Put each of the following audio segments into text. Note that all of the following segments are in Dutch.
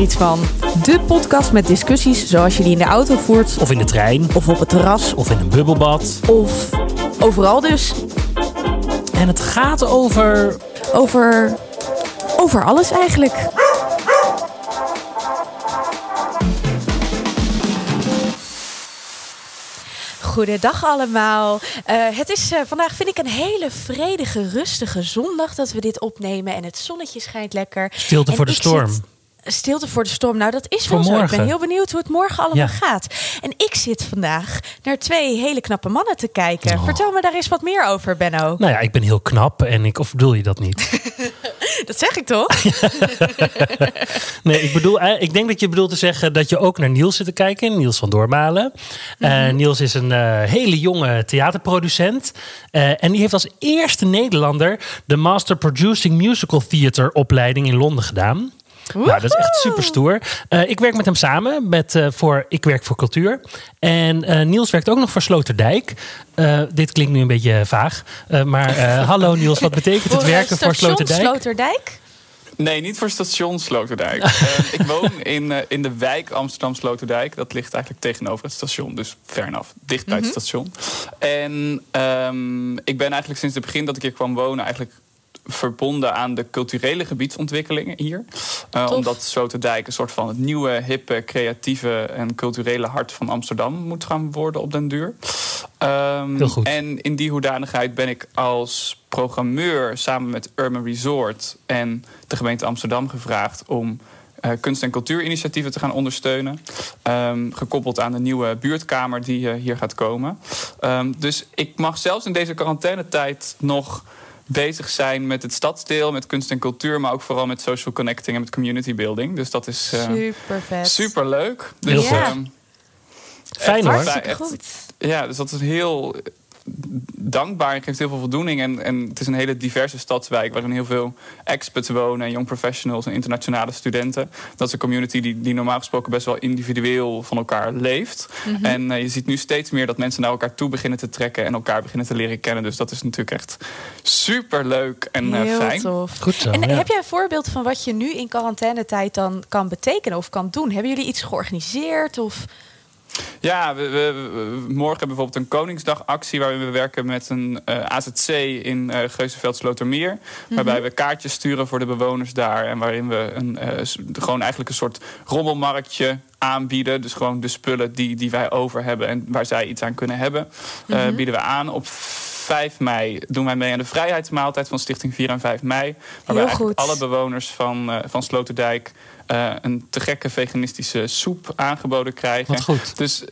er iets van. De podcast met discussies zoals je die in de auto voert. Of in de trein. Of op het terras. Of in een bubbelbad. Of overal dus. En het gaat over. Over. Over alles eigenlijk. Goedendag allemaal. Uh, het is uh, vandaag, vind ik, een hele vredige, rustige zondag dat we dit opnemen. En het zonnetje schijnt lekker. Stilte en voor de storm. Zit, stilte voor de storm. Nou, dat is wel zo. Ik ben heel benieuwd hoe het morgen allemaal ja. gaat. En ik zit vandaag naar twee hele knappe mannen te kijken. Oh. Vertel me daar eens wat meer over, Benno. Nou ja, ik ben heel knap en ik, of bedoel je dat niet? dat zeg ik toch? nee, ik bedoel, ik denk dat je bedoelt te zeggen dat je ook naar Niels zit te kijken. Niels van Doormalen. Mm -hmm. uh, Niels is een uh, hele jonge theaterproducent. Uh, en die heeft als eerste Nederlander de Master Producing Musical Theater opleiding in Londen gedaan. Nou, dat is echt super stoer. Uh, ik werk met hem samen met, uh, voor Ik Werk voor Cultuur. En uh, Niels werkt ook nog voor Sloterdijk. dit klinkt nu een beetje vaag. maar hallo Niels, wat betekent het werken voor Sloterdijk? Sloterdijk? Nee, niet voor station Sloterdijk. uh, ik woon in, uh, in de wijk Amsterdam Sloterdijk. Dat ligt eigenlijk tegenover het station. Dus ver af, dicht bij mm -hmm. het station. En um, ik ben eigenlijk sinds het begin dat ik hier kwam wonen... eigenlijk verbonden aan de culturele gebiedsontwikkelingen hier. Uh, omdat Sloterdijk een soort van het nieuwe, hippe, creatieve en culturele hart van Amsterdam moet gaan worden op den duur. Um, Heel goed. En in die hoedanigheid ben ik als programmeur samen met Urban Resort en de gemeente Amsterdam gevraagd om uh, kunst- en cultuurinitiatieven te gaan ondersteunen. Um, gekoppeld aan de nieuwe buurtkamer die uh, hier gaat komen. Um, dus ik mag zelfs in deze quarantainetijd nog bezig zijn met het stadsdeel, met kunst en cultuur, maar ook vooral met social connecting en met community building. Dus dat is uh, super vet. Super leuk. Dus, ja. uh, Fijn hoor. Hartstikke goed. Ja, dus dat is heel dankbaar en geeft heel veel voldoening. En, en het is een hele diverse stadswijk waarin heel veel expats wonen, en young professionals en internationale studenten. Dat is een community die, die normaal gesproken best wel individueel van elkaar leeft. Mm -hmm. En uh, je ziet nu steeds meer dat mensen naar elkaar toe beginnen te trekken en elkaar beginnen te leren kennen. Dus dat is natuurlijk echt super leuk en uh, heel fijn. Tof. Goed zo. En ja. heb jij een voorbeeld van wat je nu in quarantainetijd dan kan betekenen of kan doen? Hebben jullie iets georganiseerd of? Ja, we, we, we, morgen hebben we bijvoorbeeld een Koningsdagactie... waarin we werken met een uh, AZC in uh, Geuzenveld-Slotermeer. Mm -hmm. Waarbij we kaartjes sturen voor de bewoners daar. En waarin we een, uh, gewoon eigenlijk een soort rommelmarktje aanbieden. Dus gewoon de spullen die, die wij over hebben en waar zij iets aan kunnen hebben... Mm -hmm. bieden we aan op 5 mei doen wij mee aan de vrijheidsmaaltijd van Stichting 4 en 5 mei. Waarbij alle bewoners van, uh, van Sloterdijk uh, een te gekke veganistische soep aangeboden krijgen. Wat goed. Dus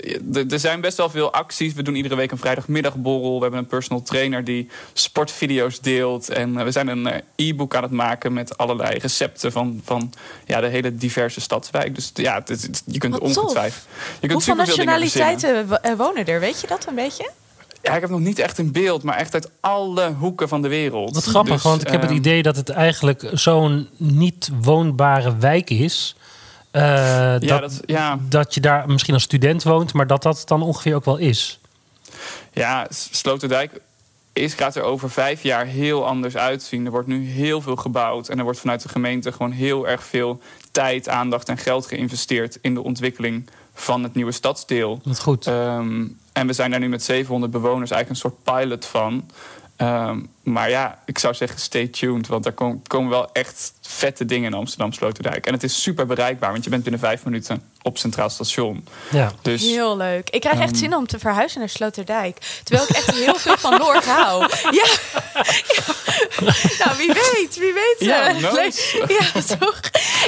er zijn best wel veel acties. We doen iedere week een vrijdagmiddagborrel. We hebben een personal trainer die sportvideo's deelt. En uh, we zijn een e-book aan het maken met allerlei recepten van, van ja, de hele diverse stadswijk. Dus ja, het, het, je kunt ongetwijfeld. Je kunt Hoeveel nationaliteiten wonen er? Weet je dat een beetje? Ja, ik heb nog niet echt een beeld, maar echt uit alle hoeken van de wereld. Wat grappig, dus, want ik heb het idee dat het eigenlijk zo'n niet woonbare wijk is. Uh, ja, dat, dat, ja. dat je daar misschien als student woont, maar dat dat dan ongeveer ook wel is. Ja, Sloterdijk is, gaat er over vijf jaar heel anders uitzien. Er wordt nu heel veel gebouwd en er wordt vanuit de gemeente gewoon heel erg veel tijd, aandacht en geld geïnvesteerd in de ontwikkeling van het nieuwe stadsdeel. Dat goed. Um, en we zijn daar nu met 700 bewoners eigenlijk een soort pilot van. Um, maar ja, ik zou zeggen stay tuned. Want er kom, komen wel echt vette dingen in Amsterdam Sloterdijk. En het is super bereikbaar, want je bent binnen vijf minuten op Centraal Station. Ja. Dus, heel leuk. Ik krijg echt um, zin om te verhuizen naar Sloterdijk. Terwijl ik echt heel veel van Noord hou. Ja. ja. Nou, wie weet, wie weet. Ja, uh, nice. ja toch?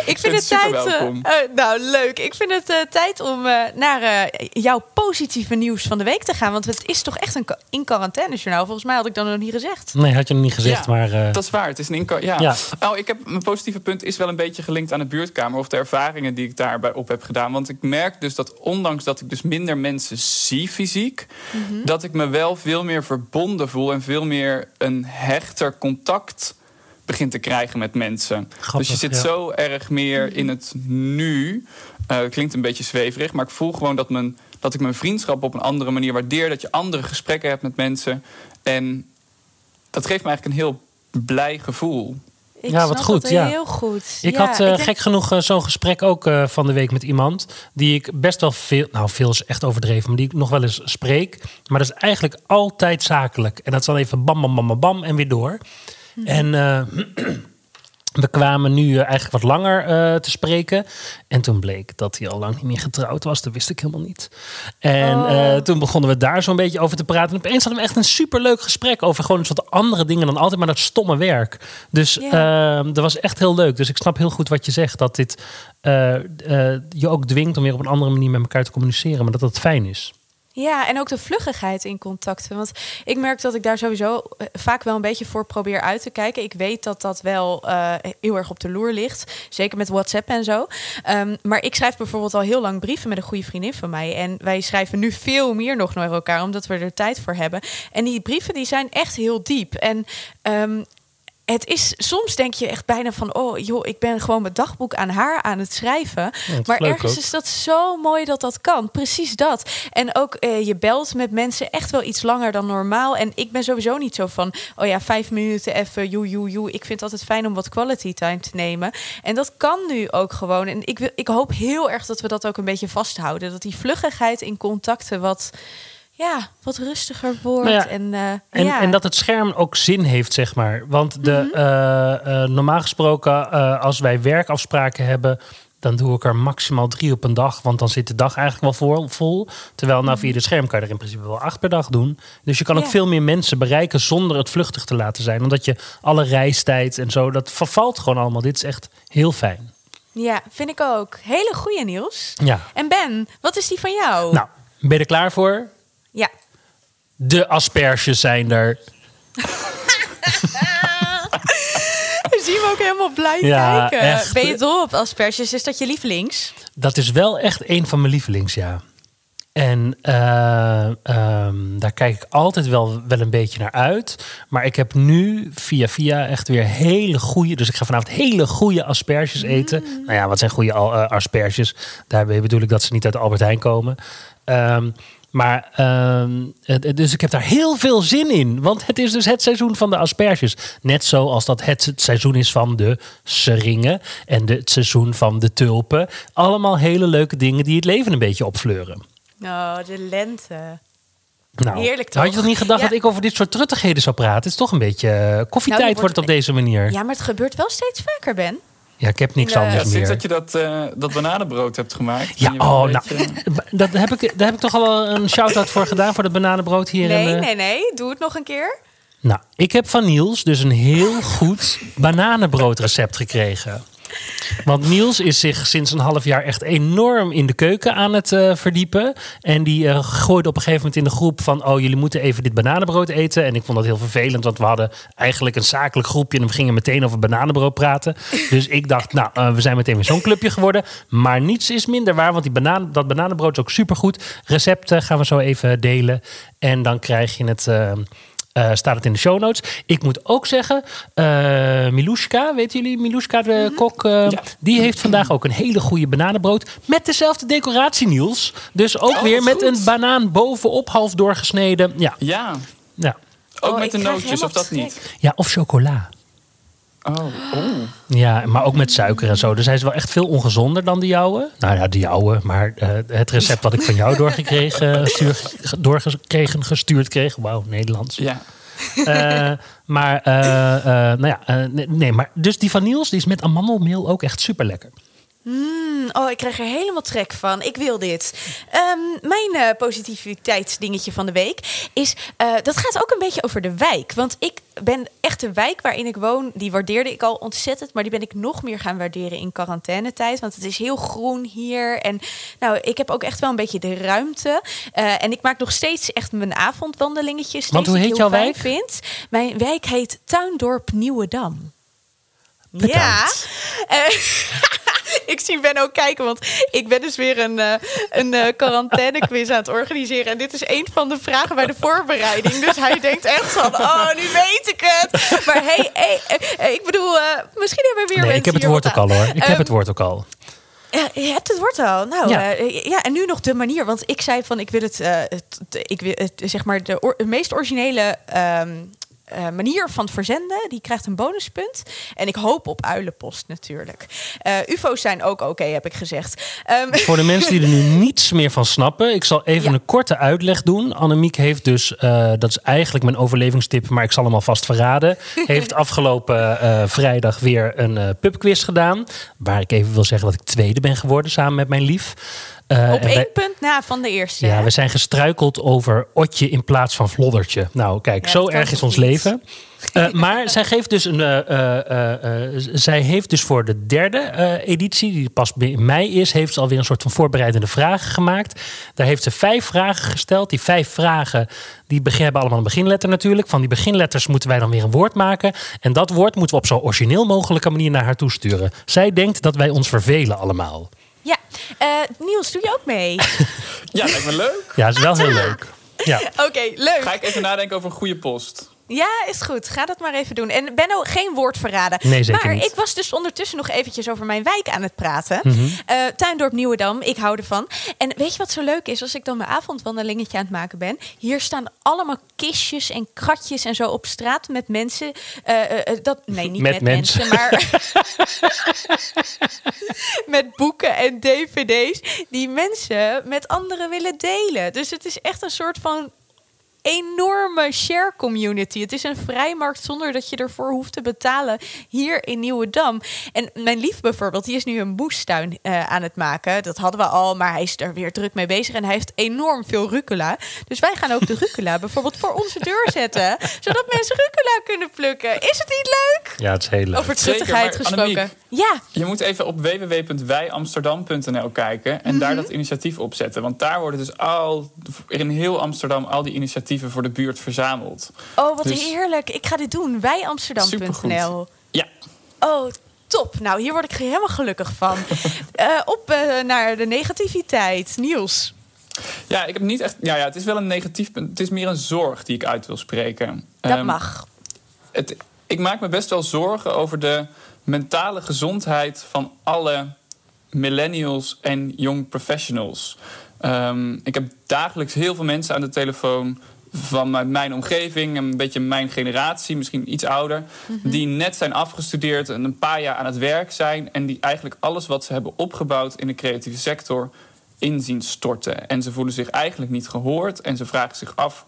Ik vind het tijd. Uh, uh, nou, leuk. Ik vind het uh, tijd om uh, naar jouw positieve nieuws van de week te gaan. Want het is toch echt een in quarantaine journaal. Volgens mij had ik dat nog niet gezegd. Nee, had je nog niet gezegd. Ja, maar, uh... dat is waar. Het is een ja. ja. Nou, ik heb, mijn positieve punt is wel een beetje gelinkt aan de buurtkamer. Of de ervaringen die ik daarbij op heb gedaan. Want ik merk dus dat ondanks dat ik dus minder mensen zie fysiek. Mm -hmm. Dat ik me wel veel meer verbonden voel. En veel meer een hechter contact begint te krijgen met mensen. Grappig, dus je zit ja. zo erg meer in het nu. Uh, klinkt een beetje zweverig, maar ik voel gewoon dat, mijn, dat ik mijn vriendschap op een andere manier waardeer. Dat je andere gesprekken hebt met mensen. En dat geeft me eigenlijk een heel blij gevoel. Ik ja, wat goed. Ja. Heel goed. Ik had uh, gek genoeg uh, zo'n gesprek ook uh, van de week met iemand die ik best wel veel, nou veel is echt overdreven, maar die ik nog wel eens spreek. Maar dat is eigenlijk altijd zakelijk. En dat is dan even bam, bam, bam, bam, bam en weer door. Mm -hmm. En we kwamen nu eh, eigenlijk wat langer uh, te spreken. En toen bleek dat hij al lang niet meer getrouwd was. Dat wist ik helemaal niet. En oh. uh, toen begonnen we daar zo'n beetje over te praten. En opeens hadden we echt een superleuk gesprek over gewoon eens wat andere dingen dan altijd maar dat stomme werk. Dus yeah. dat was echt heel leuk. Dus ik snap heel goed wat je zegt. Dat dit je ook dwingt om weer op een andere manier met elkaar te communiceren. Maar dat dat fijn is. Ja, en ook de vluggigheid in contacten. Want ik merk dat ik daar sowieso eh, vaak wel een beetje voor probeer uit te kijken. Ik weet dat dat wel uh, heel erg op de loer ligt. Zeker met WhatsApp en zo. Um, maar ik schrijf bijvoorbeeld al heel lang brieven met een goede vriendin van mij. En wij schrijven nu veel meer nog naar elkaar, omdat we er tijd voor hebben. En die brieven die zijn echt heel diep. En um, het is soms denk je echt bijna van oh joh, ik ben gewoon mijn dagboek aan haar aan het schrijven. maar ergens is dat zo mooi dat dat kan. Precies dat. En ook uh, je belt met mensen echt wel iets langer dan normaal. En ik ben sowieso niet zo van oh ja, vijf minuten even joe joe joe. Ik vind het altijd fijn om wat quality time te nemen. En dat kan nu ook gewoon. En ik, wil, ik hoop heel erg dat we dat ook een beetje vasthouden. Dat die vluggigheid in contacten wat ja, wat rustiger wordt. Nou en, uh, en, ja. en dat het scherm ook zin heeft, zeg maar. Want de, mm -hmm. uh, normaal gesproken, als wij werkafspraken hebben, dan doe ik er maximaal drie op een dag. Want dan zit de dag eigenlijk wel vol. vol. Terwijl nou, via de scherm kan je er in principe wel acht per dag doen. Dus je kan ook veel meer mensen bereiken zonder het vluchtig te laten zijn. Omdat je alle reistijd en zo, dat vervalt gewoon allemaal. Dit is echt heel fijn. Ja, vind ik ook. Hele goede nieuws. Ja. En Ben, wat is die van jou? Nou, ben je er klaar voor? Ja. De asperges zijn er. Zie we ook helemaal blij ja, kijken. Echt. Ben je dol op asperges? Is dat je lievelings? Dat is wel echt een van mijn lievelings, ja. En uh, um, daar kijk ik altijd wel, wel een beetje naar uit. Maar ik heb nu via via echt weer hele goede... Dus ik ga vanavond hele goede asperges eten. Mm. Nou ja, wat zijn goede uh, asperges? Daarbij bedoel ik dat ze niet uit Albert Heijn komen. Um, maar uh, dus ik heb daar heel veel zin in. Want het is dus het seizoen van de asperges. Net zoals dat het, seizoen is van de seringen. En de, het seizoen van de tulpen. Allemaal hele leuke dingen die het leven een beetje opfleuren. Oh, de lente. Nou, Heerlijk toch? Had je toch niet gedacht dat ik over dit soort truttigheden zou praten? Het is toch een beetje uh, koffietijd nou, wordt het op deze manier. Ja, maar het gebeurt wel steeds vaker, Ben. Ja, ik heb niks anders meer. Sinds dat je dat, uh, dat bananenbrood hebt gemaakt. Ja, oh, nou, dat heb ik, daar heb ik toch al een shout-out voor gedaan, voor het bananenbrood hier. Nee, in, uh... nee, nee. Doe het nog een keer. Nou, ik heb van Niels dus een heel goed bananenbroodrecept gekregen. Want Niels is zich sinds een half jaar echt enorm in de keuken aan het uh, verdiepen. En die uh, gooide op een gegeven moment in de groep van... oh, jullie moeten even dit bananenbrood eten. En ik vond dat heel vervelend, want we hadden eigenlijk een zakelijk groepje... en we gingen meteen over bananenbrood praten. Dus ik dacht, nou, uh, we zijn meteen weer zo'n clubje geworden. Maar niets is minder waar, want die banaan, dat bananenbrood is ook supergoed. Recepten gaan we zo even delen. En dan krijg je het... Uh, staat het in de show notes. Ik moet ook zeggen, uh, Milushka, weten jullie, Milushka de mm -hmm. kok, uh, ja. die heeft vandaag ook een hele goede bananenbrood met dezelfde decoratie, Niels. Dus ook oh, weer met goed. een banaan bovenop half doorgesneden. Ja. Ja. ja. Ook oh, met de nootjes, of dat niet? Ja, of chocola. Oh. oh. Ja, maar ook met suiker en zo. Dus hij is wel echt veel ongezonder dan de jouwe. Nou ja, de jouwe. Maar uh, het recept wat ik van jou doorgekregen, stuur, doorgekregen gestuurd kreeg. Wauw, Nederlands. Ja. Uh, maar, uh, nou ja, nee, nee, maar dus die van Niels, die is met amandelmeel ook echt super lekker. Mm, oh, ik krijg er helemaal trek van. Ik wil dit. Um, mijn uh, positiviteitsdingetje van de week is... Uh, dat gaat ook een beetje over de wijk. Want ik ben echt de wijk waarin ik woon... die waardeerde ik al ontzettend... maar die ben ik nog meer gaan waarderen in quarantainetijd. Want het is heel groen hier. En nou, ik heb ook echt wel een beetje de ruimte. Uh, en ik maak nog steeds echt mijn avondwandelingetjes. Want hoe heet jouw wijk? Vind. Mijn wijk heet Tuindorp Nieuwedam. Bedankt. Ja. ik zie Ben ook kijken, want ik ben dus weer een, uh, een uh, quarantainequiz aan het organiseren. En dit is een van de vragen bij de voorbereiding. Dus hij denkt echt van, oh, nu weet ik het. Maar hey, hey, hey ik bedoel, uh, misschien hebben we weer nee, ik heb het woord ook al hoor. Ik um, heb het woord ook al. Ja, je hebt het woord al. Nou, ja. Uh, ja, en nu nog de manier. Want ik zei van, ik wil het, uh, het ik wil het, zeg maar, de, or, de meest originele... Um, uh, manier van verzenden, die krijgt een bonuspunt. En ik hoop op uilenpost natuurlijk. UFO's zijn ook oké, heb ik gezegd. Um, Voor de mensen die er nu niets meer van snappen, ik zal even een korte uitleg doen. Annemiek heeft dus, dat is eigenlijk mijn overlevingstip, maar ik zal hem alvast verraden. heeft afgelopen vrijdag weer een pubquiz gedaan. Waar ik even wil zeggen dat ik tweede ben geworden samen met mijn lief. Uh, Op één punt na van de eerste. Ja, we zijn gestruikeld over Otje in plaats van Vloddertje. Nou, kijk, zo erg is ons leven. Uh, maar zij, geeft dus een, uh, zij heeft dus voor de derde editie, die pas in mei is, heeft ze alweer een soort van voorbereidende vragen gemaakt. Daar heeft ze vijf vragen gesteld. Die vijf vragen die hebben allemaal een beginletter natuurlijk. Van die beginletters moeten wij dan weer een woord maken. En dat woord moeten we op zo origineel mogelijke manier naar haar toesturen. Zij denkt dat wij ons vervelen allemaal. Uh, Niels, doe je ook mee? ja, lijkt me leuk. Ja, het is wel heel leuk. Ja. Oké, leuk. Ga ik even nadenken over een goede post. Ja, is goed. Ga dat maar even doen. En Benno, geen woord verraden. Nee, zeker maar niet. ik was dus ondertussen nog eventjes over mijn wijk aan het praten. Mm -hmm. uh, Tuindorp Nieuwedam, ik hou ervan. En weet je wat zo leuk is? Als ik dan mijn avondwandelingetje aan het maken ben. Hier staan allemaal kistjes en kratjes en zo op straat met mensen. Uh, uh, dat, nee, niet met, met mensen. mensen, maar met boeken en dvd's. Die mensen met anderen willen delen. Dus het is echt een soort van enorme share community. Het is een vrijmarkt zonder dat je ervoor hoeft te betalen hier in Nieuwedam. En mijn lief bijvoorbeeld, die is nu een moestuin uh, aan het maken. Dat hadden we al, maar hij is er weer druk mee bezig en hij heeft enorm veel rucola. Dus wij gaan ook de rucola bijvoorbeeld voor onze deur zetten, zodat mensen rucola kunnen plukken. Is het niet leuk? Ja, het is heel leuk. Over truttigheid gesproken. ja. Je moet even op www.wijamsterdam.nl kijken en daar mhm. dat initiatief opzetten, want daar worden dus al in heel Amsterdam al die initiatieven voor de buurt verzameld. Oh, wat dus heerlijk. Ik ga dit doen. Wij Amsterdam.nl. Ja. Oh, top. Nou, hier word ik helemaal gelukkig van. uh, op uh, naar de negativiteit. Niels. Ja, ik heb niet echt. Ja, ja, het is wel een negatief punt. Het is meer een zorg die ik uit wil spreken. Dat um, mag. Het, ik maak me best wel zorgen over de mentale gezondheid van alle millennials en young professionals. Um, ik heb dagelijks heel veel mensen aan de telefoon van mijn omgeving, een beetje mijn generatie, misschien iets ouder, mhm. die net zijn afgestudeerd en een paar jaar aan het werk zijn en die eigenlijk alles wat ze hebben opgebouwd in de creatieve sector inzien storten. En ze voelen zich eigenlijk niet gehoord en ze vragen zich af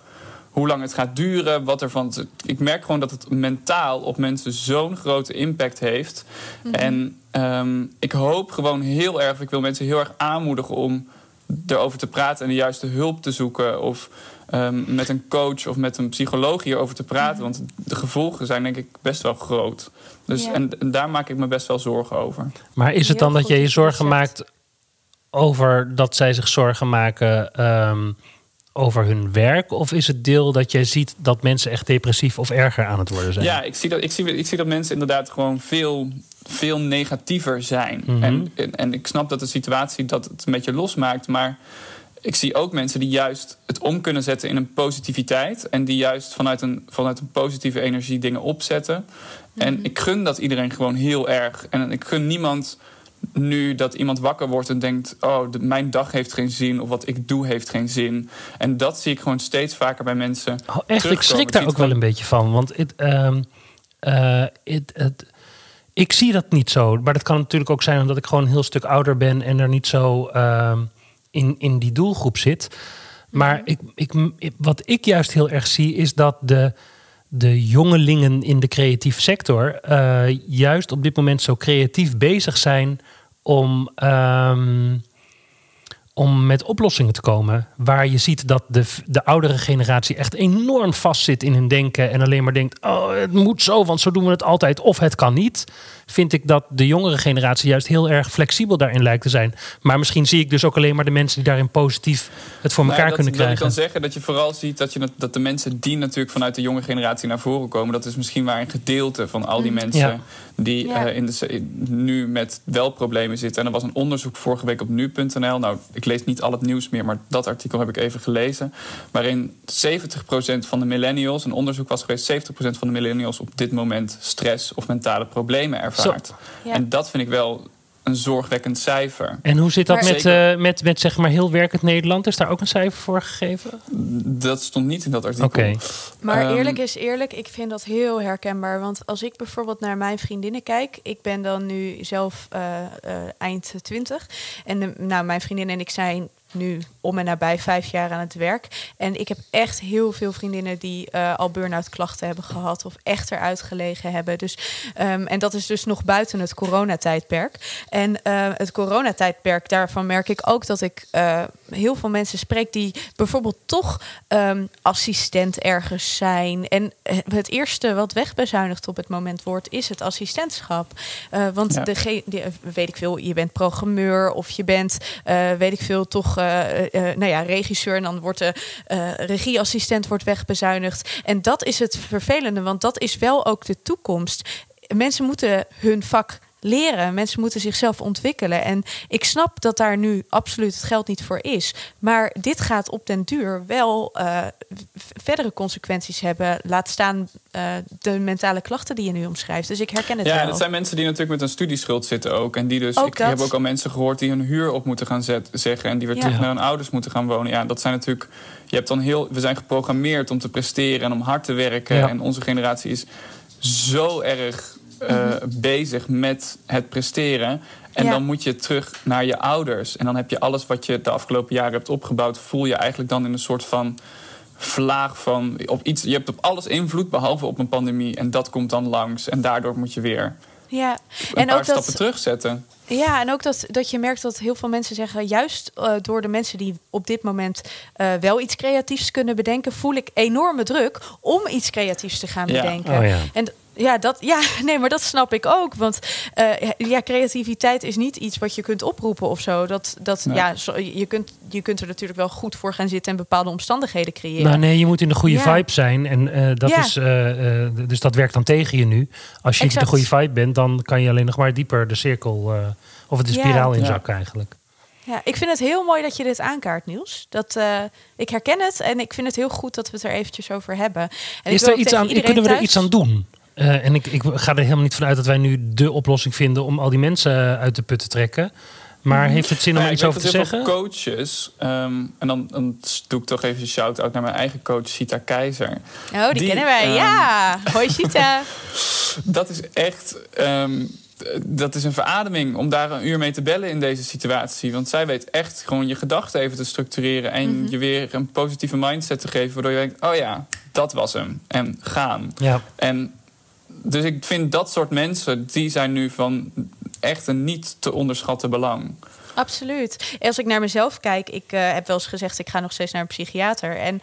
hoe lang het gaat duren, wat er van. Ik merk gewoon dat het mentaal op mensen zo'n grote impact heeft. Mhm. En um, ik hoop gewoon heel erg, ik wil mensen heel erg aanmoedigen om erover te praten en de juiste hulp te zoeken. Of um, met een coach of met een psycholoog hierover te praten. Want de gevolgen zijn denk ik best wel groot. Dus, en, daar maak ik me best wel zorgen over. Maar is het dan dat je je zorgen maakt over dat zij zich zorgen maken um, over hun werk? Of is het deel dat jij ziet dat mensen echt depressief of erger aan het worden zijn? Ja, ik zie dat, ik zie, ik zie dat mensen inderdaad gewoon veel, veel negatiever zijn. Mhm. en, en, en ik snap dat de situatie dat het een beetje losmaakt. Maar ik zie ook mensen die juist het om kunnen zetten in een positiviteit. En die juist vanuit een, vanuit een positieve energie dingen opzetten. En mhm. ik gun dat iedereen gewoon heel erg. En ik gun niemand nu dat iemand wakker wordt en denkt: Oh, mijn dag heeft geen zin. Of wat ik doe heeft geen zin. En dat zie ik gewoon steeds vaker bij mensen. Oh, echt, ik schrik daar ook wel een beetje van. Want het, um, uh, het, ik zie dat niet zo. Maar dat kan natuurlijk ook zijn omdat ik gewoon een heel stuk ouder ben en er niet zo. Uh, in, in die doelgroep zit. Maar ik, ik, wat ik juist heel erg zie, is dat de, de jongelingen in de creatieve sector uh, juist op dit moment zo creatief bezig zijn om. Um, om met oplossingen te komen. Waar je ziet dat de, de oudere generatie echt enorm vastzit in hun denken. En alleen maar denkt: oh, het moet zo, want zo doen we het altijd. Of het kan niet vind ik dat de jongere generatie juist heel erg flexibel daarin lijkt te zijn. Maar misschien zie ik dus ook alleen maar de mensen die daarin positief het voor elkaar kunnen krijgen. Ik kan zeggen dat je vooral ziet dat, je, dat de mensen die natuurlijk vanuit de jonge generatie naar voren komen, dat is misschien maar een gedeelte van al die mm. mensen die uh, in de, nu met wel problemen zitten. En er was een onderzoek vorige week op nu.nl. Nou, ik lees niet al het nieuws meer, maar dat artikel heb ik even gelezen. Waarin 70% van de millennials, een onderzoek was geweest, 70% van de millennials op dit moment stress of mentale problemen ervaren. En dat vind ik wel een zorgwekkend cijfer. En hoe zit dat met, uh, met, met zeg maar heel werkend Nederland? Is daar ook een cijfer voor gegeven? Dat stond niet in dat artikel. Oké. Maar ehm, eerlijk is eerlijk, ik vind dat heel herkenbaar. Want als ik bijvoorbeeld naar mijn vriendinnen kijk, ik ben dan nu zelf uh, eind 20. En nou, mijn vriendin en ik zijn nu om en nabij vijf jaar aan het werk. En ik heb echt heel veel vriendinnen die uh, al burn-out klachten hebben gehad of echt eruit gelegen hebben. Dus, um, en dat is dus nog buiten het coronatijdperk. En uh, het coronatijdperk, daarvan merk ik ook dat ik uh, heel veel mensen spreek die bijvoorbeeld toch um, assistent ergens zijn. En het eerste wat wegbezuinigd op het moment wordt, is het assistentschap. want ja. de, weet ik veel, je bent programmeur of je bent, weet ik veel, toch uh, nou ja, regisseur en dan wordt de regieassistent wordt wegbezuinigd. En dat is het vervelende, want dat is wel ook de toekomst. Mensen moeten hun vak leren. Mensen moeten zichzelf ontwikkelen. En ik snap dat daar nu absoluut het geld niet voor is. Maar dit gaat op den duur wel uh, verdere consequenties hebben. Laat staan uh, de mentale klachten die je nu omschrijft. Dus ik herken het ja, wel. Ja, dat zijn mensen die natuurlijk met een studieschuld zitten ook. En die dus, ook ik heb ook al mensen gehoord die hun huur op moeten gaan zet, zeggen. En die weer terug naar hun ouders moeten gaan wonen. Ja, dat zijn natuurlijk. Je hebt dan heel. We zijn geprogrammeerd om te presteren en om hard te werken. En onze generatie is zo erg uh, bezig met het presteren. En dan moet je terug naar je ouders. En dan heb je alles wat je de afgelopen jaren hebt opgebouwd, voel je eigenlijk dan in een soort van vlaag van op iets. Je hebt op alles invloed behalve op een pandemie. En dat komt dan langs. En daardoor moet je weer ja. een en paar ook stappen dat, terugzetten. Ja, en ook dat, dat je merkt dat heel veel mensen zeggen, juist uh, door de mensen die op dit moment uh, wel iets creatiefs kunnen bedenken, voel ik enorme druk om iets creatiefs te gaan ja. bedenken. Oh, ja. En ja, dat, ja, nee, maar dat snap ik ook. Want uh, ja, creativiteit is niet iets wat je kunt oproepen of zo. Dat, dat, nee. ja, zo, je, kunt, je kunt er natuurlijk wel goed voor gaan zitten en bepaalde omstandigheden creëren. Nou, nee, je moet in de goede ja. vibe zijn. En uh, dat ja. is, uh, dus dat werkt dan tegen je nu. Als je exact. niet de goede vibe bent, dan kan je alleen nog maar dieper de cirkel of de spiraal inzakken eigenlijk. Ja, ik vind het heel mooi dat je dit aankaart, Niels. Dat, uh, ik herken het en ik vind het heel goed dat we het er eventjes over hebben. En is er iets aan, kunnen we er iets aan doen? Uh, en ik, ik ga er helemaal niet vanuit dat wij nu de oplossing vinden om al die mensen uit de put te trekken. Maar heeft het zin om ja, iets over te zeggen? coaches, um, en dan, dan doe ik toch even een shout-out naar mijn eigen coach, Sita Keizer. Oh, die, die kennen wij, um, ja. Hoi Sita. dat is echt... Um, dat is een verademing om daar een uur mee te bellen in deze situatie. Want zij weet echt gewoon je gedachten even te structureren... en mm -hmm. je weer een positieve mindset te geven... waardoor je denkt, oh ja, dat was hem. En gaan. Ja. En dus ik vind dat soort mensen, die zijn nu van echt een niet te onderschatten belang. Absoluut. Als ik naar mezelf kijk, ik uh, heb wel eens gezegd, ik ga nog steeds naar een psychiater. En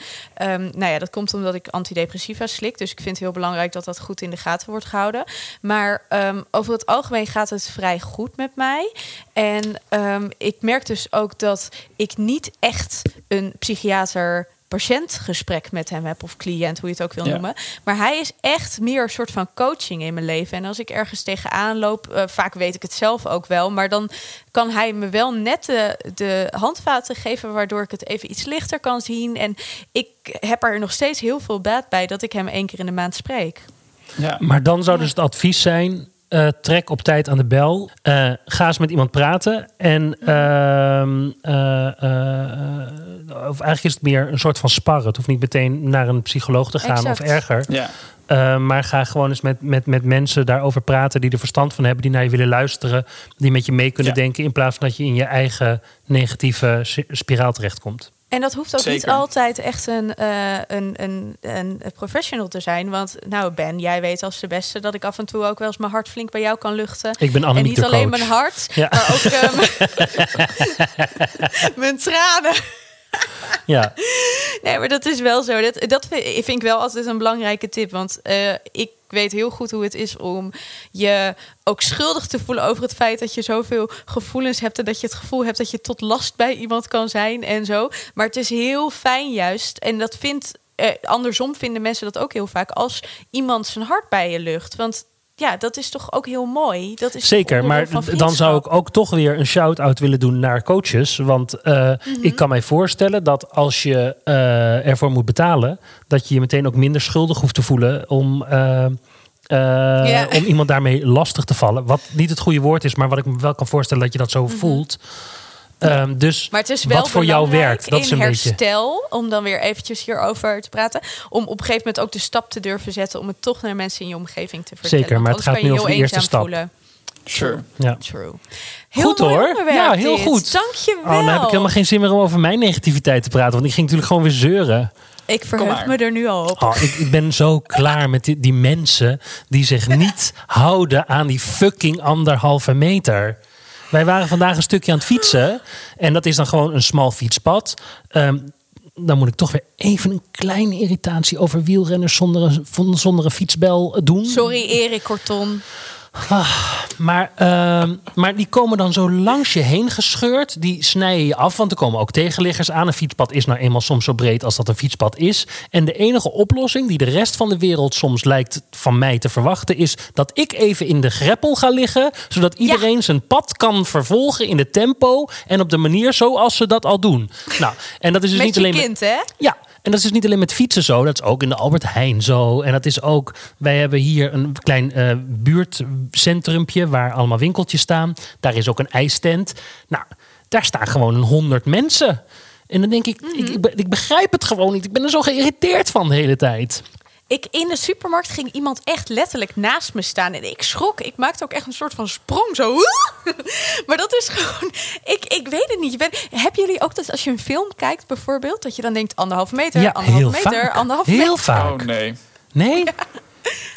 um, nou ja, dat komt omdat ik antidepressiva slik. Dus ik vind het heel belangrijk dat dat goed in de gaten wordt gehouden. Maar um, over het algemeen gaat het vrij goed met mij. En um, ik merk dus ook dat ik niet echt een psychiater patiëntgesprek met hem heb of cliënt, hoe je het ook wil ja. noemen. Maar hij is echt meer een soort van coaching in mijn leven. En als ik ergens tegenaan loop, uh, vaak weet ik het zelf ook wel, maar dan kan hij me wel net de, de handvaten geven, waardoor ik het even iets lichter kan zien. En ik heb er nog steeds heel veel baat bij dat ik hem één keer in de maand spreek. Ja. Maar dan zou dus het advies zijn: uh, trek op tijd aan de bel. Uh, ga eens met iemand praten. En uh, of eigenlijk is het meer een soort van sparren. Het hoeft niet meteen naar een psycholoog te gaan exact. of erger. Ja. maar ga gewoon eens met, met, met mensen daarover praten die er verstand van hebben, die naar je willen luisteren, die met je mee kunnen ja. denken, in plaats van dat je in je eigen negatieve spiraal terechtkomt. En dat hoeft ook Zeker. niet altijd echt een, uh, een, een, een, professional te zijn. Want nou Ben, jij weet als de beste dat ik af en toe ook wel eens mijn hart flink bij jou kan luchten. Ik ben En niet alleen mijn hart, ja. maar ook um, mijn tranen. Ja. Nee, maar dat is wel zo. Dat, dat vind ik wel altijd een belangrijke tip. Want uh, ik weet heel goed hoe het is om je ook schuldig te voelen over het feit dat je zoveel gevoelens hebt en dat je het gevoel hebt dat je tot last bij iemand kan zijn en zo. Maar het is heel fijn juist. En dat vindt eh, andersom vinden mensen dat ook heel vaak als iemand zijn hart bij je lucht. Want ja, dat is toch ook heel mooi. Dat is Zeker, maar dan zou ik ook toch weer een shout-out willen doen naar coaches. Want uh, mm -hmm. ik kan mij voorstellen dat als je uh, ervoor moet betalen, dat je je meteen ook minder schuldig hoeft te voelen om. Uh, Om iemand daarmee lastig te vallen. Wat niet het goede woord is, maar wat ik me wel kan voorstellen dat je dat zo mhm. voelt. Um, dus maar het is wel wat voor jou werkt, dat is een herstel, beetje... om dan weer eventjes hierover te praten, om op een gegeven moment ook de stap te durven zetten om het toch naar mensen in je omgeving te vertellen. Zeker, maar het gaat nu over de eerste stap. Voelen. Sure. Ja. True. Heel goed hoor. Ja, heel dit. goed. Dank je wel. Oh, dan heb ik helemaal geen zin meer om over mijn negativiteit te praten, want ik ging natuurlijk gewoon weer zeuren. Ik verheug me er nu al op. Oh, ik, ik, ben zo klaar met die, die mensen die zich niet houden aan die fucking anderhalve meter. Wij waren vandaag een stukje aan het fietsen. En dat is dan gewoon een smal fietspad. Ehm, dan moet ik toch weer even een kleine irritatie over wielrenners zonder een, zonder een fietsbel doen. Sorry, Erik Korton. Ah, maar, uh, maar die komen dan zo langs je heen gescheurd. Die snijden je af, want er komen ook tegenliggers aan. Een fietspad is nou eenmaal soms zo breed als dat een fietspad is. En de enige oplossing die de rest van de wereld soms lijkt van mij te verwachten... is dat ik even in de greppel ga liggen... zodat iedereen zijn pad kan vervolgen in de tempo... en op de manier zoals ze dat al doen. Nou, en dat is dus Met niet alleen... kind, hè? Ja, en dat is dus niet alleen met fietsen zo, dat is ook in de Albert Heijn zo. En dat is ook, wij hebben hier een klein uh, buurtcentrumpje waar allemaal winkeltjes staan. Daar is ook een ijstent. Nou, daar staan gewoon een honderd mensen. En dan denk ik, ik, ik, ik, begrijp het gewoon niet. Ik ben er zo geïrriteerd van de hele tijd. Ik, in de supermarkt ging iemand echt letterlijk naast me staan. En ik schrok. Ik maakte ook echt een soort van sprong. Zo. maar dat is gewoon. Ik, ik weet het niet. Ben, hebben jullie ook dat als je een film kijkt, bijvoorbeeld, dat je dan denkt anderhalve meter, ja, anderhalve meter, vaak. anderhalve heel meter. vaak. Oh nee. Nee?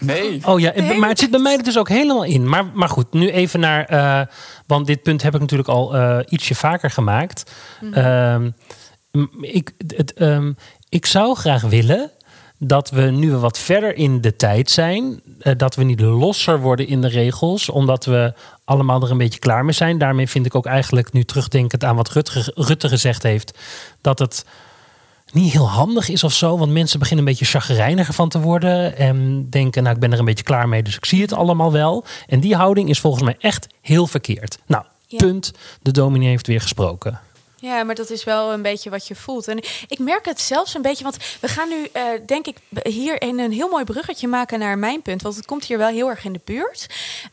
Nee. Oh ja, maar het zit bij mij er dus ook helemaal in. Maar, maar goed, nu even naar. Uh, want dit punt heb ik natuurlijk al uh, ietsje vaker gemaakt. Mm -hmm. ik, het, um, ik zou graag willen dat we nu wat verder in de tijd zijn, uh, dat we niet losser worden in de regels, omdat we allemaal er een beetje klaar mee zijn. Daarmee vind ik ook eigenlijk nu terugdenkend aan wat Rutte, Rutte gezegd heeft, dat het niet heel handig is of zo. Want mensen beginnen een beetje chagrijniger van te worden. En denken, nou ik ben er een beetje klaar mee, dus ik zie het allemaal wel. En die houding is volgens mij echt heel verkeerd. Nou, ja. punt. De dominee heeft weer gesproken. Ja, maar dat is wel een beetje wat je voelt. En ik merk het zelfs een beetje, want we gaan nu, uh, denk ik, hier een, heel mooi bruggetje maken naar mijn punt. Want het komt hier wel heel erg in de buurt.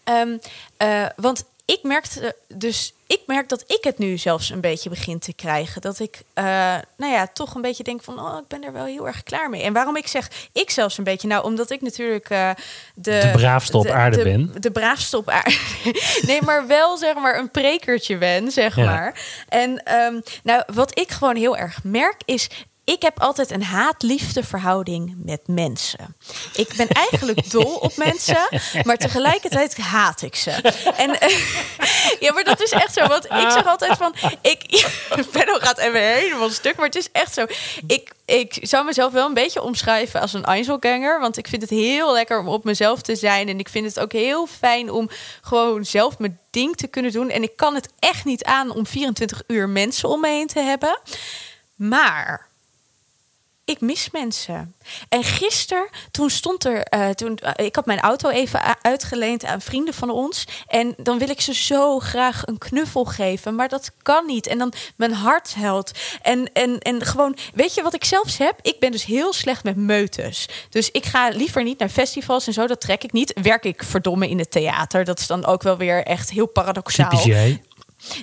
Um, uh, want ik merkte dus, ik merk dat ik het nu zelfs een beetje begin te krijgen. Dat ik, uh, nou ja, toch een beetje denk van, oh, ik ben er wel heel erg klaar mee. En waarom ik zeg ik zelfs een beetje, nou, omdat ik natuurlijk uh, de, de braafste op aarde de, ben. De braafste op aarde. nee, maar wel zeg maar een prekertje ben, zeg ja. maar. En um, nou, wat ik gewoon heel erg merk is, ik heb altijd een haat-liefde verhouding met mensen. Ik ben eigenlijk dol op mensen, maar tegelijkertijd haat ik ze. En ja, maar dat is echt zo. Want ik zeg altijd van, ik ben al gaat even helemaal stuk, maar het is echt zo. Ik, ik zou mezelf wel een beetje omschrijven als een Einzelganger, want ik vind het heel lekker om op mezelf te zijn en ik vind het ook heel fijn om gewoon zelf mijn ding te kunnen doen. En ik kan het echt niet aan om 24 uur mensen om me heen te hebben. Maar ik mis mensen. En gisteren, toen stond er, uh, toen, uh, ik had mijn auto even uitgeleend aan vrienden van ons. En dan wil ik ze zo graag een knuffel geven, maar dat kan niet. En dan mijn hart helpt. En, en, en gewoon, weet je wat ik zelfs heb? Ik ben dus heel slecht met meutes. Dus ik ga liever niet naar festivals en zo, dat trek ik niet. Werk ik verdomme in het theater. Dat is dan ook wel weer echt heel paradoxaal. Typisch jij.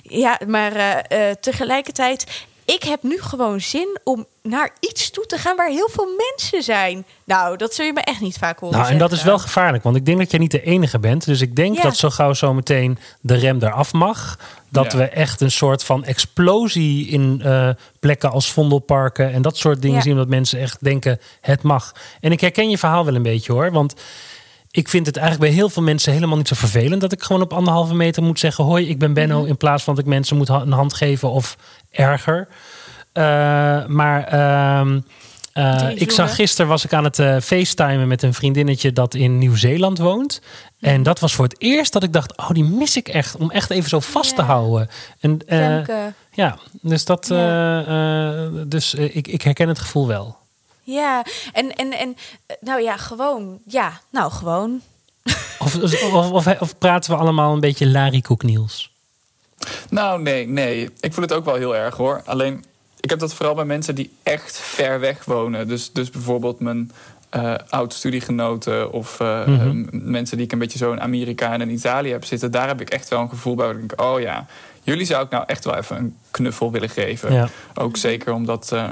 Ja, maar uh, tegelijkertijd ik heb nu gewoon zin om naar iets toe te gaan waar heel veel mensen zijn. Nou, dat zul je me echt niet vaak horen. Nou, en dat is wel gevaarlijk, want ik denk dat jij niet de enige bent. Dus ik denk ja. dat zo gauw zo meteen de rem eraf mag. Dat ja. we echt een soort van explosie in uh, plekken als Vondelparken en dat soort dingen ja. zien. Dat mensen echt denken: het mag. En ik herken je verhaal wel een beetje hoor. Want ik vind het eigenlijk bij heel veel mensen helemaal niet zo vervelend dat ik gewoon op anderhalve meter moet zeggen: Hoi, ik ben Benno. -hmm. In plaats van dat ik mensen moet een hand geven of erger. Uh, maar uh, uh, ik zag gisteren was ik aan het uh, facetimen met een vriendinnetje dat in Nieuw-Zeeland woont. Mm. En dat was voor het eerst dat ik dacht: oh, die mis ik echt. Om echt even zo vast yeah. te houden. En, ja, dus dat. Yeah. dus ik, ik herken het gevoel wel. Ja, en, en, en nou ja, gewoon. Ja, nou gewoon. Of, of, of, of praten we allemaal een beetje Larry Koek Niels? Nou, nee, nee. Ik voel het ook wel heel erg hoor. Alleen, ik heb dat vooral bij mensen die echt ver weg wonen. Dus, dus bijvoorbeeld mijn uh, oud-studiegenoten of uh, mm mensen die ik een beetje zo in Amerika en in Italië heb zitten, daar heb ik echt wel een gevoel bij. Dat ik denk, oh ja, jullie zou ik nou echt wel even een knuffel willen geven. Ja. Ook zeker omdat, uh,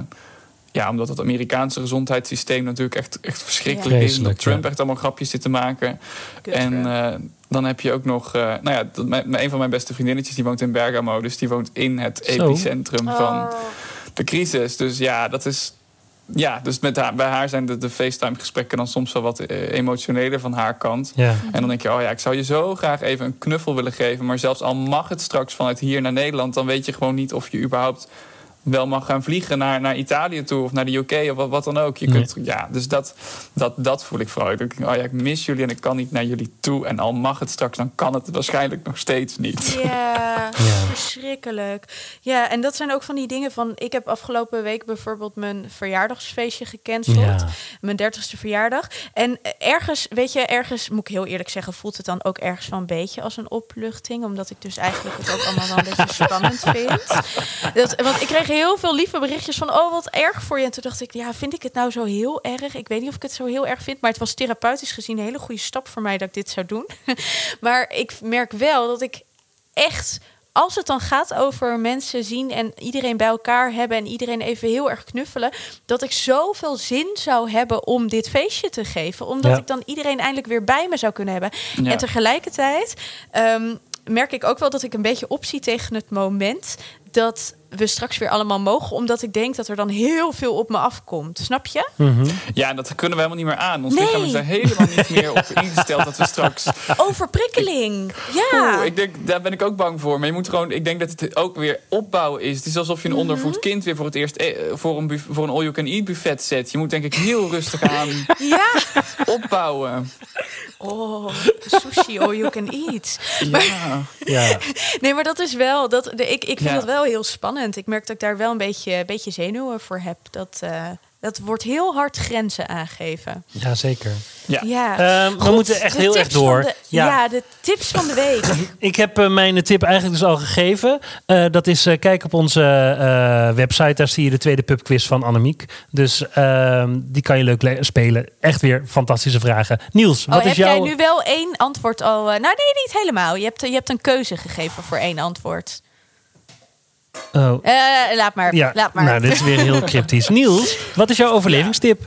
ja, omdat het Amerikaanse gezondheidssysteem natuurlijk echt, echt verschrikkelijk is. Dat Trump echt allemaal grapjes zit te maken. en dan heb je ook nog, nou ja, een van mijn beste vriendinnetjes die woont in Bergamo, dus die woont in het epicentrum van oh. de crisis. Dus ja, dat is ja, dus met haar, bij haar zijn de, de FaceTime-gesprekken dan soms wel wat eh, emotioneler van haar kant. Ja. En dan denk je, oh ja, ik zou je zo graag even een knuffel willen geven. Maar zelfs al mag het straks vanuit hier naar Nederland, dan weet je gewoon niet of je überhaupt wel mag gaan vliegen naar, naar Italië toe of naar de UK of wat, wat dan ook. Je kunt, ja, dus dat, dat, dat voel ik vooral. Ik denk, oh ja, ik mis jullie en ik kan niet naar jullie toe. En al mag het straks, dan kan het waarschijnlijk nog steeds niet. Ja, verschrikkelijk. Ja, en dat zijn ook van die dingen van... Ik heb afgelopen week bijvoorbeeld mijn verjaardagsfeestje gecanceld. Mijn dertigste verjaardag. En ergens, weet je, ergens moet ik heel eerlijk zeggen... voelt het dan ook ergens wel een beetje als een opluchting. Omdat ik dus eigenlijk het ook allemaal wel een beetje spannend vind. Dat, want ik kreeg heel veel lieve berichtjes van... oh, wat erg voor je. En toen dacht ik, ja, vind ik het nou zo heel erg? Ik weet niet of ik het zo heel erg vind... maar het was therapeutisch gezien een hele goede stap voor mij... dat ik dit zou doen. maar ik merk wel dat ik echt als het dan gaat over mensen zien en iedereen bij elkaar hebben en iedereen even heel erg knuffelen, dat ik zoveel zin zou hebben om dit feestje te geven, omdat ik dan iedereen eindelijk weer bij me zou kunnen hebben. En tegelijkertijd ehm, merk ik ook wel dat ik een beetje opzie tegen het moment dat we straks weer allemaal mogen. Omdat ik denk dat er dan heel veel op me afkomt. Snap je? Mhm. Ja, dat kunnen we helemaal niet meer aan. Ons nee. lichaam is er helemaal niet meer op ingesteld dat we straks... Overprikkeling, ja. ik denk, daar ben ik ook bang voor. Maar je moet gewoon... Ik denk dat het ook weer opbouwen is. Het is alsof je een mhm. ondervoed kind weer voor het eerst... Eh, voor een, voor een all-you-can-eat buffet zet. Je moet denk ik heel rustig aan ja. opbouwen. Oh, sushi all you can eat. Ja. ja. Nee, maar dat is wel... Dat, de, ik, ik vind dat wel heel spannend. Ik merk dat ik daar wel een beetje, beetje zenuwen voor heb. Dat, uh, dat wordt heel hard grenzen aangeven. Jazeker. Ja. ja. Uh, we moeten echt heel erg door. De, ja. ja. de tips van de week. Ik heb uh, mijn tip eigenlijk dus al gegeven. Uh, dat is uh, kijk op onze website. Daar zie je de tweede pubquiz van Annemiek. Dus ehm, die kan je leuk spelen. Echt weer fantastische vragen. Niels, wat oh, is jouw... Heb jij nu wel één antwoord al? nou nee, niet helemaal. Je hebt, je hebt een keuze gegeven voor één antwoord. Oh. Uh, laat maar. Ja, laat maar. Nou, dit is weer heel cryptisch. Niels, wat is jouw overlevingstip?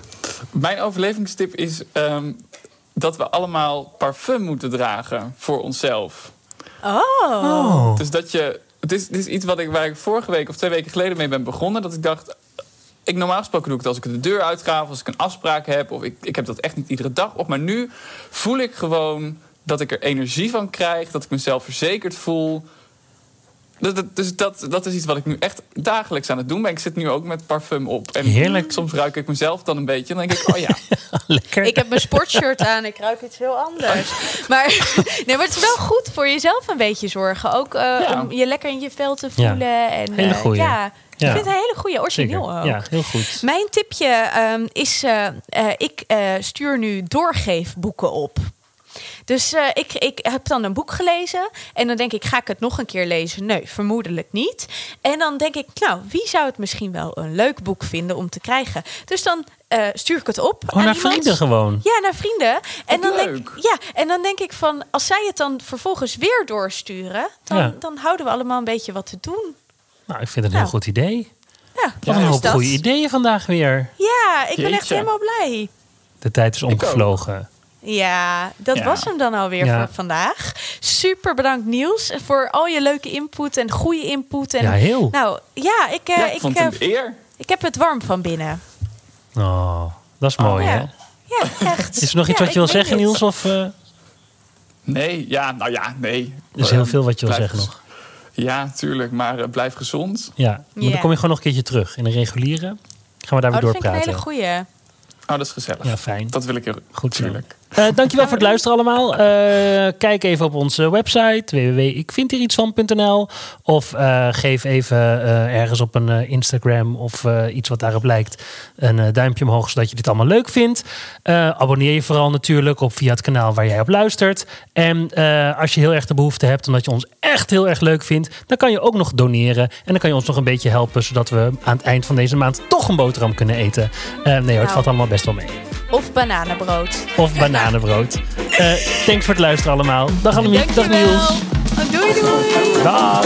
Mijn overlevingstip is um, dat we allemaal parfum moeten dragen voor onszelf. Oh. oh. Dus dat je. Het is, het is iets wat ik, waar ik vorige week of twee weken geleden mee ben begonnen. Dat ik dacht. Ik normaal gesproken doe ik het als ik de deur uitga of als ik een afspraak heb. Of ik, ik heb dat echt niet iedere dag op. Maar nu voel ik gewoon dat ik er energie van krijg. Dat ik mezelf verzekerd voel. Dus dat, dat is iets wat ik nu echt dagelijks aan het doen ben. Ik zit nu ook met parfum op. En Heerlijk. soms ruik ik mezelf dan een beetje. En dan denk ik, oh ja. Lekker. Ik heb mijn sportshirt aan. Ik ruik iets heel anders. Maar, nee, maar het is wel goed voor jezelf een beetje zorgen. Ook uh, om je lekker in je vel te voelen. Ja. En, hele uh, ja. Ik vind het een hele goede, origineel ook. Ja, heel goed. Mijn tipje um, is, uh, ik stuur nu doorgeefboeken op. Dus uh, ik, ik heb dan een boek gelezen. En dan denk ik, ga ik het nog een keer lezen? Nee, vermoedelijk niet. En dan denk ik, nou, wie zou het misschien wel een leuk boek vinden om te krijgen? Dus dan uh, stuur ik het op. Oh, naar vrienden gewoon? Ja, naar vrienden. En dan, denk, ik, ja, en dan denk ik van, als zij het dan vervolgens weer doorsturen, dan, dan houden we allemaal een beetje wat te doen. Nou, ik vind het een heel nou. goed idee. Ja, Wat een hoop goede ideeën vandaag weer. Ja, ik ben echt helemaal blij. De tijd is omgevlogen. Ja, dat was hem dan alweer ja. voor vandaag. Super bedankt Niels voor al je leuke input en goede input. En, ja, heel. Nou, ja, ik, uh, ik, vond het uh, eer. Ik heb het warm van binnen. Oh, dat is mooi, oh, hè? Ja, echt. Is er nog iets wat je wil zeggen, Niels? Of, uh... Nee, ja, nou ja, nee. Er is heel veel wat je wil zeggen nog. Ja, tuurlijk, maar blijf gezond. Ja, maar dan kom je gewoon nog een keertje terug in de reguliere. Gaan we daar oh, weer door praten. Dat vind ik een hele goeie. Oh, dat is gezellig. Ja, fijn. Dat wil ik heel goed. Tuurlijk. Uh, dankjewel voor het luisteren allemaal. Uh, kijk even op onze website www.ikvindierietsvan.nl of uh, geef even ergens op een Instagram of iets wat daarop lijkt een duimpje omhoog zodat je dit allemaal leuk vindt. abonneer je vooral natuurlijk op via het kanaal waar jij op luistert. En als je heel erg de behoefte hebt omdat je ons echt heel erg leuk vindt, dan kan je ook nog doneren en dan kan je ons nog een beetje helpen zodat we aan het eind van deze maand toch een boterham kunnen eten. nee, het nou. valt allemaal best wel mee. Of bananenbrood. Of bananenbrood. uh, thanks voor het luisteren allemaal. Dag allemaal! dag Niels. Doei doei. Dag.